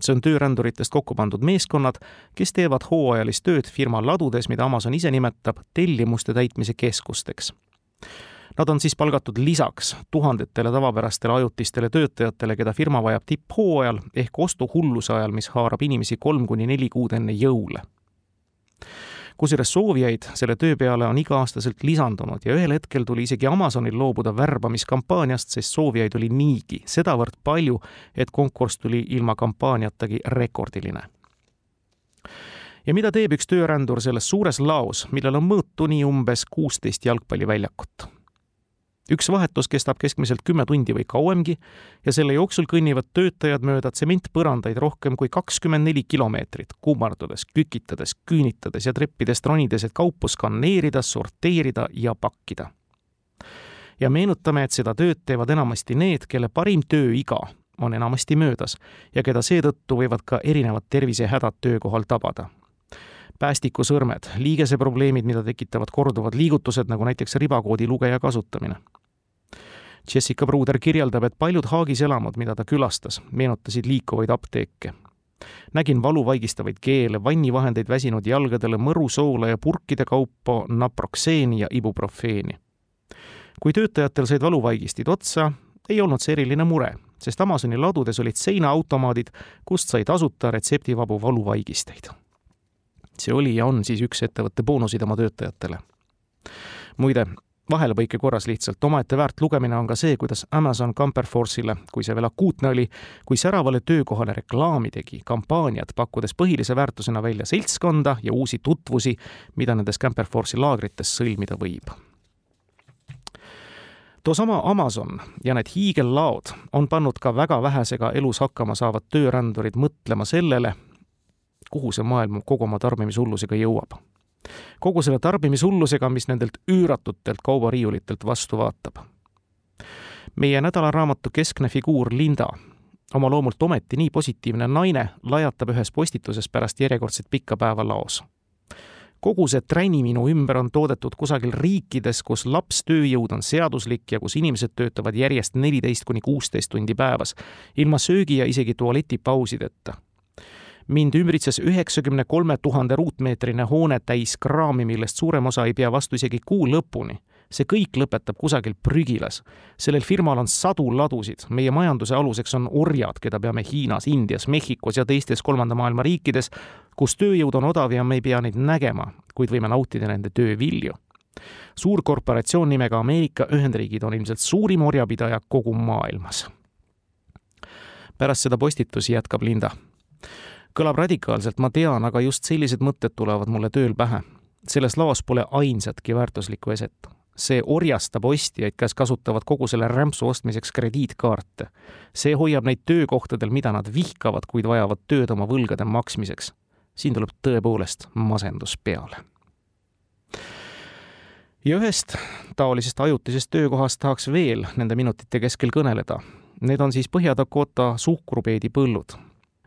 see on tööränduritest kokku pandud meeskonnad, kes teevad hooajalist tööd firma ladudes, mida Amazon ise nimetab tellimuste täitmise keskusteks. Nad on siis palgatud lisaks tuhandetele tavapärastele ajutistele töötajatele, keda firma vajab tipphooajal ehk ostuhulluse ajal, mis haarab inimesi kolm kuni neli kuud enne jõule kusjuures soovijaid selle töö peale on iga-aastaselt lisandunud ja ühel hetkel tuli isegi Amazonil loobuda värbamiskampaaniast, sest soovijaid oli niigi sedavõrd palju, et konkurss tuli ilma kampaaniatagi rekordiline. Ja mida teeb üks töörändur selles suures laos, millel on mõõtu nii umbes kuusteist jalgpalliväljakut üks vahetus kestab keskmiselt kümme tundi või kauemgi ja selle jooksul kõnnivad töötajad mööda tsementpõrandaid rohkem kui kakskümmend neli kilomeetrit, kummardades, kükitades, küünitades ja treppidest ronides, et kaupu skaneerida, sorteerida ja pakkida. ja meenutame, et seda tööd teevad enamasti need, kelle parim tööiga on enamasti möödas ja keda seetõttu võivad ka erinevad tervisehädad töökohal tabada päästikusõrmed, liigeseprobleemid, mida tekitavad korduvad liigutused, nagu näiteks ribakoodi lugeja kasutamine. Jessica Bruder kirjeldab, et paljud Haagis elamud, mida ta külastas, meenutasid liikuvaid apteeke. nägin valuvaigistavaid keele, vannivahendeid väsinud jalgadele, mõrusoola ja purkide kaupa naprokseeni ja ibuprofeeni. kui töötajatel said valuvaigistid otsa, ei olnud see eriline mure, sest Amazoni ladudes olid seinaautomaadid, kust sai tasuta retseptivabu valuvaigisteid see oli ja on siis üks ettevõtte boonuseid oma töötajatele. muide, vahelepõike korras lihtsalt omaette väärt lugemine on ka see, kuidas Amazon Camperforce'ile, kui see veel akuutne oli, kui säravale töökohale reklaami tegi, kampaaniat, pakkudes põhilise väärtusena välja seltskonda ja uusi tutvusi, mida nendes Camperforce'i laagrites sõlmida võib toosama Amazon ja need hiigellaod on pannud ka väga vähesega elus hakkama saavad töörändurid mõtlema sellele, kuhu see maailm kogu oma tarbimishullusega jõuab. kogu selle tarbimishullusega, mis nendelt üüratutelt kaubariiulitelt vastu vaatab. meie nädalaraamatu keskne figuur Linda, oma loomult ometi nii positiivne naine, lajatab ühes postituses pärast järjekordset pikka päeva laos kogu see träni minu ümber on toodetud kusagil riikides, kus lapstööjõud on seaduslik ja kus inimesed töötavad järjest neliteist kuni kuusteist tundi päevas, ilma söögi ja isegi tualetipausideta mind ümbritses üheksakümne kolme tuhande ruutmeetrine hoone täis kraami, millest suurem osa ei pea vastu isegi kuu lõpuni. see kõik lõpetab kusagil prügilas. sellel firmal on sadu ladusid, meie majanduse aluseks on orjad, keda peame Hiinas, Indias, Mehhikos ja teistes kolmanda maailma riikides, kus tööjõud on odav ja me ei pea neid nägema, kuid võime nautida nende töö vilju suurkorporatsioon nimega Ameerika Ühendriigid on ilmselt suurim orjapidaja kogu maailmas. pärast seda postitusi jätkab Linda kõlab radikaalselt, ma tean, aga just sellised mõtted tulevad mulle tööl pähe. selles laos pole ainsatki väärtuslikku eset. see orjastab ostjaid, kes kasutavad kogu selle rämpsu ostmiseks krediitkaarte. see hoiab neid töökohtadel, mida nad vihkavad, kuid vajavad tööd oma võlgade maksmiseks. siin tuleb tõepoolest masendus peale ja ühest taolisest ajutisest töökohast tahaks veel nende minutite keskel kõneleda. Need on siis Põhja-Dakota suhkrupeedi põllud,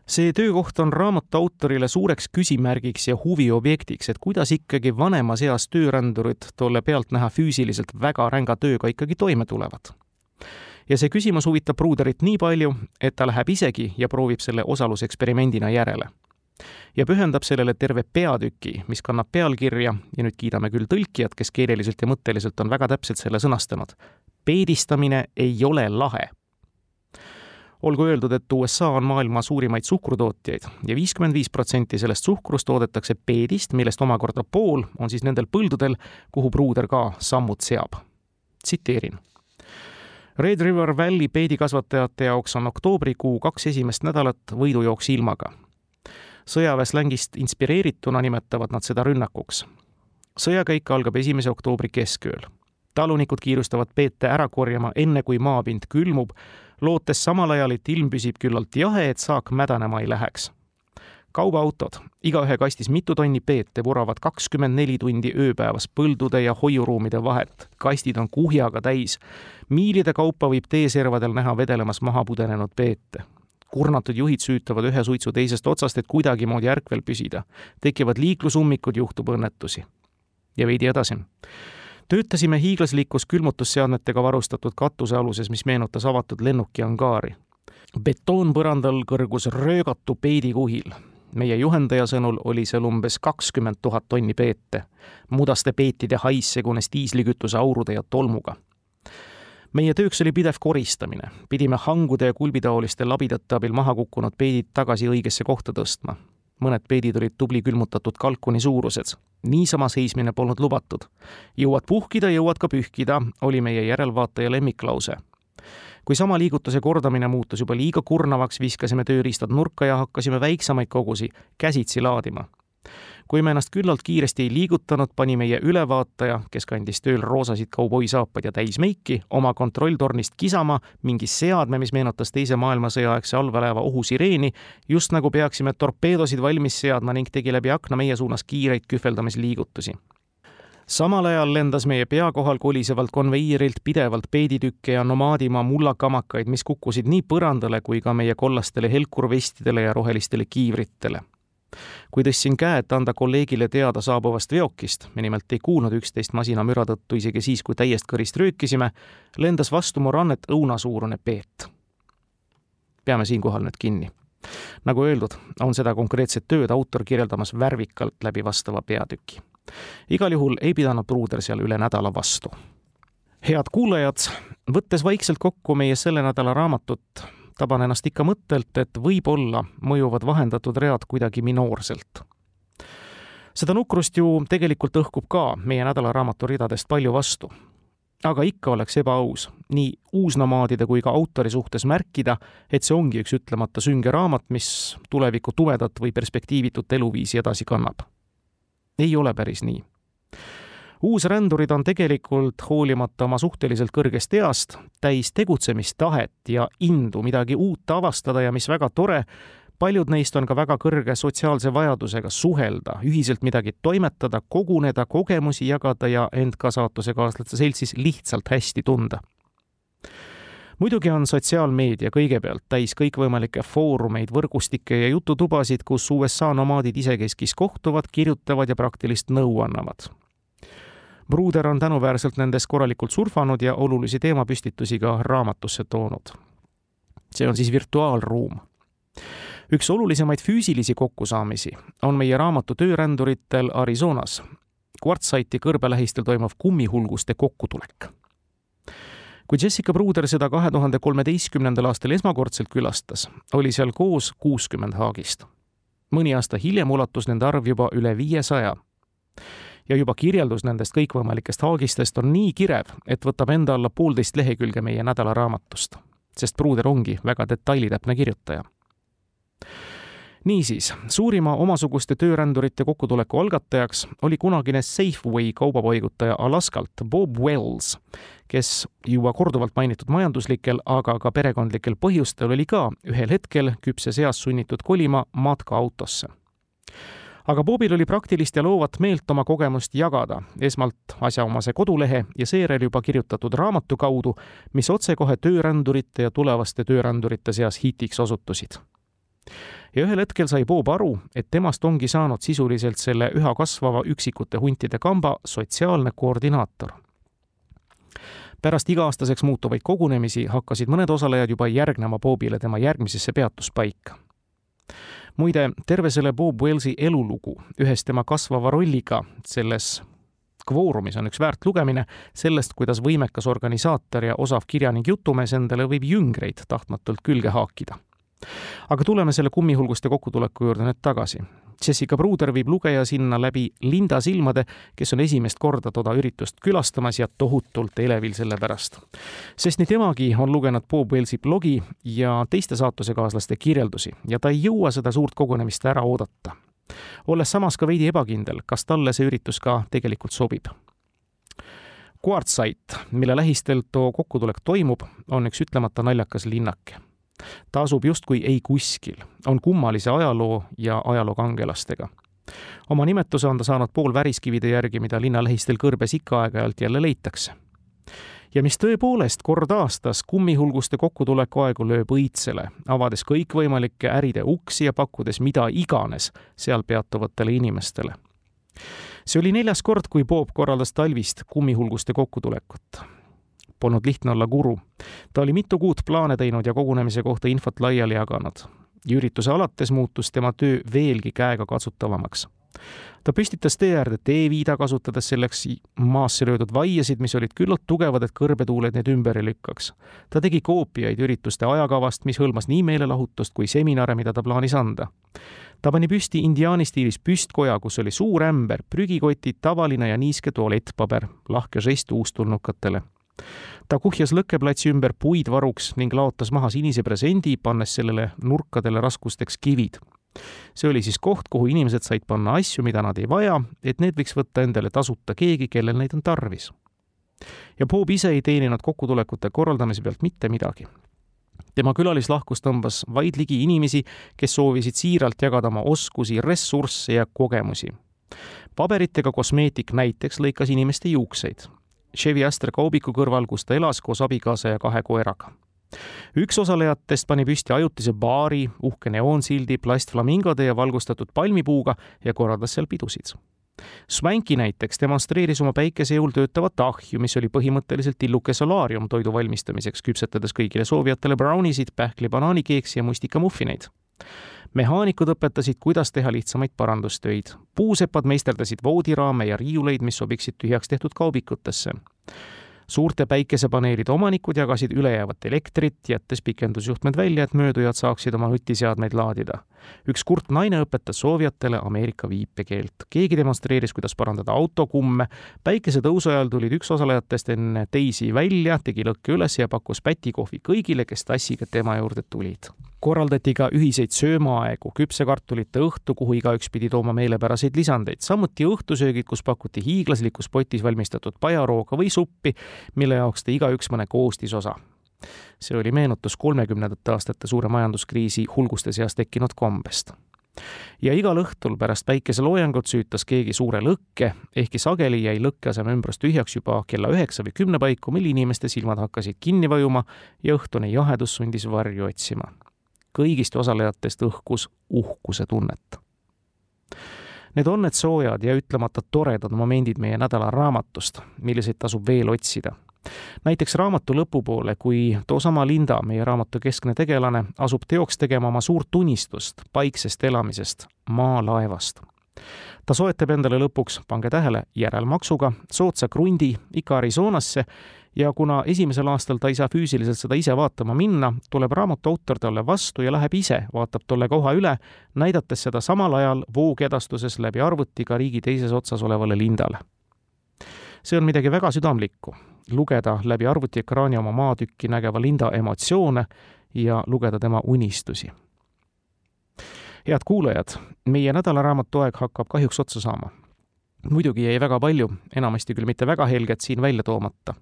see töökoht on raamatu autorile suureks küsimärgiks ja huviobjektiks, et kuidas ikkagi vanemas eas töörändurid tolle pealtnäha füüsiliselt väga ränga tööga ikkagi toime tulevad. ja see küsimus huvitab Bruderit nii palju, et ta läheb isegi ja proovib selle osaluseksperimendina järele. ja pühendab sellele terve peatüki, mis kannab pealkirja ja nüüd kiidame küll tõlkijat, kes keeleliselt ja mõtteliselt on väga täpselt selle sõnastanud. peedistamine ei ole lahe olgu öeldud, et USA on maailma suurimaid suhkrutootjaid ja viiskümmend viis protsenti sellest suhkrust toodetakse peedist, millest omakorda pool on siis nendel põldudel, kuhu pruuder ka sammud seab. tsiteerin. Red River Valley peedikasvatajate jaoks on oktoobrikuu kaks esimest nädalat võidujooks ilmaga. sõjaväeslängist inspireerituna nimetavad nad seda rünnakuks. sõjakäik algab esimese oktoobri keskööl. talunikud kiirustavad peete ära korjama, enne kui maapind külmub lootes samal ajal, et ilm püsib küllalt jahe, et saak mädanema ei läheks. kaubaautod, igaühe kastis mitu tonni peete, vuravad kakskümmend neli tundi ööpäevas põldude ja hoiuruumide vahet. kastid on kuhjaga täis. miilide kaupa võib teeservadel näha vedelemas maha pudenenud peete kurnatud juhid süütavad ühe suitsu teisest otsast, et kuidagimoodi ärkvel püsida. tekivad liiklusummikud, juhtub õnnetusi. ja veidi edasi töötasime hiiglaslikus külmutusseadmetega varustatud katusealuses, mis meenutas avatud lennuki angaari. betoonpõrandal kõrgus röögatu peedikuhil. meie juhendaja sõnul oli seal umbes kakskümmend tuhat tonni peete. mudaste peetide hais segunes diislikütuse aurude ja tolmuga meie tööks oli pidev koristamine, pidime hangude ja kulbitaoliste labidate abil maha kukkunud peedid tagasi õigesse kohta tõstma mõned peedid olid tubli külmutatud kalkuni suurused. niisama seismine polnud lubatud. jõuad puhkida, jõuad ka pühkida, oli meie järelvaataja lemmiklause. kui sama liigutuse kordamine muutus juba liiga kurnavaks, viskasime tööriistad nurka ja hakkasime väiksemaid kogusi käsitsi laadima kui me ennast küllalt kiiresti ei liigutanud, pani meie ülevaataja, kes kandis tööl roosasid kauboisaapaid ja täismeiki, oma kontrolltornist kisama mingi seadme, mis meenutas Teise maailmasõja aegse allveelaeva ohusireeni, just nagu peaksime torpeedosid valmis seadma ning tegi läbi akna meie suunas kiireid kühveldamisliigutusi. Samal ajal lendas meie pea kohal kolisevalt konveierilt pidevalt peeditükke ja nomaadimaa mullakamakaid, mis kukkusid nii põrandale kui ka meie kollastele helkurvestidele ja rohelistele kiivritele kui tõstsin käe, et anda kolleegile teada saabuvast veokist, me nimelt ei kuulnud üksteist masinamüra tõttu isegi siis, kui täiest kõrist röökisime, lendas vastu mu rannet õunasuurune peet. peame siinkohal nüüd kinni. nagu öeldud, on seda konkreetset tööd autor kirjeldamas värvikalt läbi vastava peatüki. igal juhul ei pidanud Pruuder seal üle nädala vastu. head kuulajad, võttes vaikselt kokku meie selle nädala raamatut, taban ennast ikka mõttelt, et võib-olla mõjuvad vahendatud read kuidagi minoorselt. seda nukrust ju tegelikult õhkub ka meie nädalaraamatu ridadest palju vastu. aga ikka oleks ebaaus nii uusnomaadide kui ka autori suhtes märkida, et see ongi üks ütlemata sünge raamat, mis tuleviku tumedat või perspektiivitut eluviisi edasi kannab. ei ole päris nii uusrändurid on tegelikult hoolimata oma suhteliselt kõrgest east täis tegutsemistahet ja indu midagi uut avastada ja mis väga tore, paljud neist on ka väga kõrge sotsiaalse vajadusega suhelda, ühiselt midagi toimetada, koguneda, kogemusi jagada ja end ka saatusekaaslaste seltsis lihtsalt hästi tunda muidugi on sotsiaalmeedia kõigepealt täis kõikvõimalikke foorumeid, võrgustikke ja jututubasid, kus USA nomaadid isekeskis kohtuvad, kirjutavad ja praktilist nõu annavad. Bruder on tänuväärselt nendes korralikult surfanud ja olulisi teemapüstitusi ka raamatusse toonud. see on siis virtuaalruum. üks olulisemaid füüsilisi kokkusaamisi on meie raamatu tööränduritel Arizonas, kvartsaiti kõrbelähistel toimuv kummihulguste kokkutulek kui Jessica Bruder seda kahe tuhande kolmeteistkümnendal aastal esmakordselt külastas, oli seal koos kuuskümmend haagist. mõni aasta hiljem ulatus nende arv juba üle viiesaja ja juba kirjeldus nendest kõikvõimalikest haagistest on nii kirev, et võtab enda alla poolteist lehekülge meie nädalaraamatust, sest Pruuder ongi väga detailitäpne kirjutaja. Niisiis, suurima omasuguste töörändurite kokkutuleku algatajaks oli kunagine Safeway kaubapaigutaja Alaskalt Bob Wells, kes juba korduvalt mainitud majanduslikel, aga ka perekondlikel põhjustel oli ka ühel hetkel küpses eas sunnitud kolima matkaautosse aga Bobil oli praktilist ja loovat meelt oma kogemust jagada, esmalt asjaomase kodulehe ja seejärel juba kirjutatud raamatu kaudu, mis otsekohe töörändurite ja tulevaste töörändurite seas hitiks osutusid. ja ühel hetkel sai Bob aru, et temast ongi saanud sisuliselt selle üha kasvava üksikute huntide kamba sotsiaalne koordinaator. Pärast iga-aastaseks muutuvaid kogunemisi hakkasid mõned osalejad juba järgnema Bobile tema järgmisesse peatuspaika muide, terve selle Bob Wellsi elulugu ühes tema kasvava rolliga selles Quorumis on üks väärt lugemine sellest, kuidas võimekas organisaator ja osav kirjanik jutumees endale võib jüngreid tahtmatult külge haakida aga tuleme selle kummihulguste kokkutuleku juurde nüüd tagasi. Jessica Bruder viib lugeja sinna läbi Linda silmade, kes on esimest korda toda üritust külastamas ja tohutult elevil selle pärast. sest nii temagi on lugenud Bob Wellsi blogi ja teiste saatusekaaslaste kirjeldusi ja ta ei jõua seda suurt kogunemist ära oodata. olles samas ka veidi ebakindel, kas talle see üritus ka tegelikult sobib Quartzsite, mille lähistel too kokkutulek toimub, on üks ütlemata naljakas linnake ta asub justkui ei kuskil, on kummalise ajaloo ja ajaloo kangelastega. oma nimetuse on ta saanud poolväriskivide järgi, mida linna lähistel kõrbes ikka aeg-ajalt jälle leitakse. ja mis tõepoolest kord aastas kummihulguste kokkutuleku aegu lööb õitsele, avades kõikvõimalike äride uksi ja pakkudes mida iganes seal peatuvatele inimestele see oli neljas kord, kui Bob korraldas talvist kummihulguste kokkutulekut polnud lihtne olla guru. ta oli mitu kuud plaane teinud ja kogunemise kohta infot laiali jaganud. ja ürituse alates muutus tema töö veelgi käegakatsutavamaks. ta püstitas tee äärde teeviida, kasutades selleks maasse löödud vaiasid, mis olid küllalt tugevad, et kõrbetuuled neid ümber ei lükkaks. ta tegi koopiaid ürituste ajakavast, mis hõlmas nii meelelahutust kui seminare, mida ta plaanis anda ta pani püsti indiaani stiilis püstkoja, kus oli suur ämber, prügikotid, tavaline ja niiske tualettpaber, lahke žest uustulnukatele ta kuhjas lõkkeplatsi ümber puid varuks ning laotas maha sinise presendi, pannes sellele nurkadele raskusteks kivid. see oli siis koht, kuhu inimesed said panna asju, mida nad ei vaja, et need võiks võtta endale tasuta keegi, kellel neid on tarvis. ja Bob ise ei teeninud kokkutulekute korraldamise pealt mitte midagi tema külalislahkus tõmbas vaid ligi inimesi, kes soovisid siiralt jagada oma oskusi, ressursse ja kogemusi. paberitega kosmeetik näiteks lõikas inimeste juukseid, Chevy Astra kaubiku kõrval, kus ta elas koos abikaasa ja kahe koeraga. üks osalejatest pani püsti ajutise baari, uhke neoonsildi, plastflamingode ja valgustatud palmipuuga ja korraldas seal pidusid. Swanky näiteks demonstreeris oma päikese jõul töötavat ahju, mis oli põhimõtteliselt tilluke solaarium toidu valmistamiseks, küpsetades kõigile soovijatele brownisid, pähkli, banaanikeeksi ja mustikамuffineid mehaanikud õpetasid, kuidas teha lihtsamaid parandustöid. puusepad meisterdasid voodiraame ja riiuleid, mis sobiksid tühjaks tehtud kaubikutesse. suurte päikesepaneelide omanikud jagasid ülejäävat elektrit, jättes pikendusjuhtmed välja, et möödujad saaksid oma nutiseadmeid laadida. üks kurt naine õpetas soovijatele Ameerika viipekeelt. keegi demonstreeris, kuidas parandada autokumme. päikesetõusu ajal tulid üks osalejatest enne teisi välja, tegi lõkke üles ja pakkus pätikohvi kõigile, kes tassiga tema juurde tulid korraldati ka ühiseid söömaaegu, küpsekartulite õhtu, kuhu igaüks pidi tooma meelepäraseid lisandeid, samuti õhtusöögid, kus pakuti hiiglaslikus potis valmistatud pajarooga või suppi, mille jaoks tõi igaüks mõne koostisosa. see oli meenutus kolmekümnendate aastate suure majanduskriisi hulguste seas tekkinud kombest. Ja igal õhtul pärast päikeseloojangut süütas keegi suure lõkke, ehkki sageli jäi lõkkeaseme ümbrus tühjaks juba kella üheksa või kümne paiku, mil inimeste silmad hakkasid kinni vajuma ja õhtune jahedus sundis varju otsima kõigist osalejatest õhkus uhkuse tunnet. Need on need soojad ja ütlemata toredad momendid meie nädala raamatust, milliseid tasub veel otsida. näiteks raamatu lõpupoole, kui toosama Linda, meie raamatu keskne tegelane, asub teoks tegema oma suurt unistust paiksest elamisest maalaevast ta soetab endale lõpuks, pange tähele, järelmaksuga soodsa krundi ikka Arizonasse ja kuna esimesel aastal ta ei saa füüsiliselt seda ise vaatama minna, tuleb raamatu autor talle vastu ja läheb ise, vaatab tolle koha üle, näidates seda samal ajal voogedastuses läbi arvutiga riigi teises otsas olevale lindale. see on midagi väga südamlikku, lugeda läbi arvutiekraani oma maatükki nägeva linda emotsioone ja lugeda tema unistusi. head kuulajad, meie nädalaraamatu aeg hakkab kahjuks otsa saama muidugi jäi väga palju, enamasti küll mitte väga helget, siin välja toomata.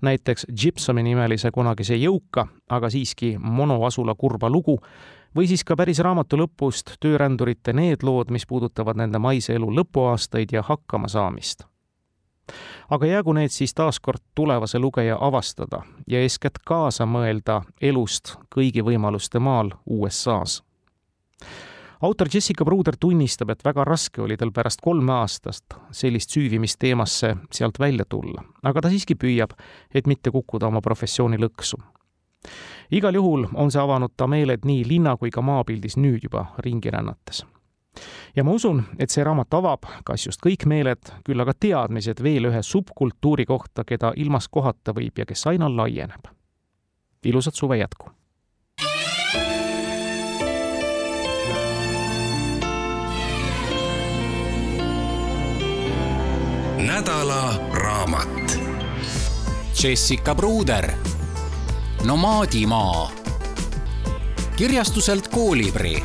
näiteks Gypsumi nimelise kunagise jõuka, aga siiski monoasula kurba lugu, või siis ka päris raamatu lõpust töörändurite need lood, mis puudutavad nende maise elu lõpuaastaid ja hakkamasaamist. aga jäägu need siis taaskord tulevase lugeja avastada ja eeskätt kaasa mõelda elust kõigi võimaluste maal USA-s autor Jessica Bruder tunnistab, et väga raske oli tal pärast kolme aastast sellist süüvimist teemasse sealt välja tulla, aga ta siiski püüab, et mitte kukkuda oma professiooni lõksu. igal juhul on see avanud ta meeled nii linna kui ka maapildis nüüd juba ringi rännates. ja ma usun, et see raamat avab kas just kõik meeled, küll aga teadmised veel ühe subkultuuri kohta, keda ilmas kohata võib ja kes aina laieneb. ilusat suve jätku! Nädala raamat. Jessica Bruder, Nomaadimaa, kirjastuselt Koolibri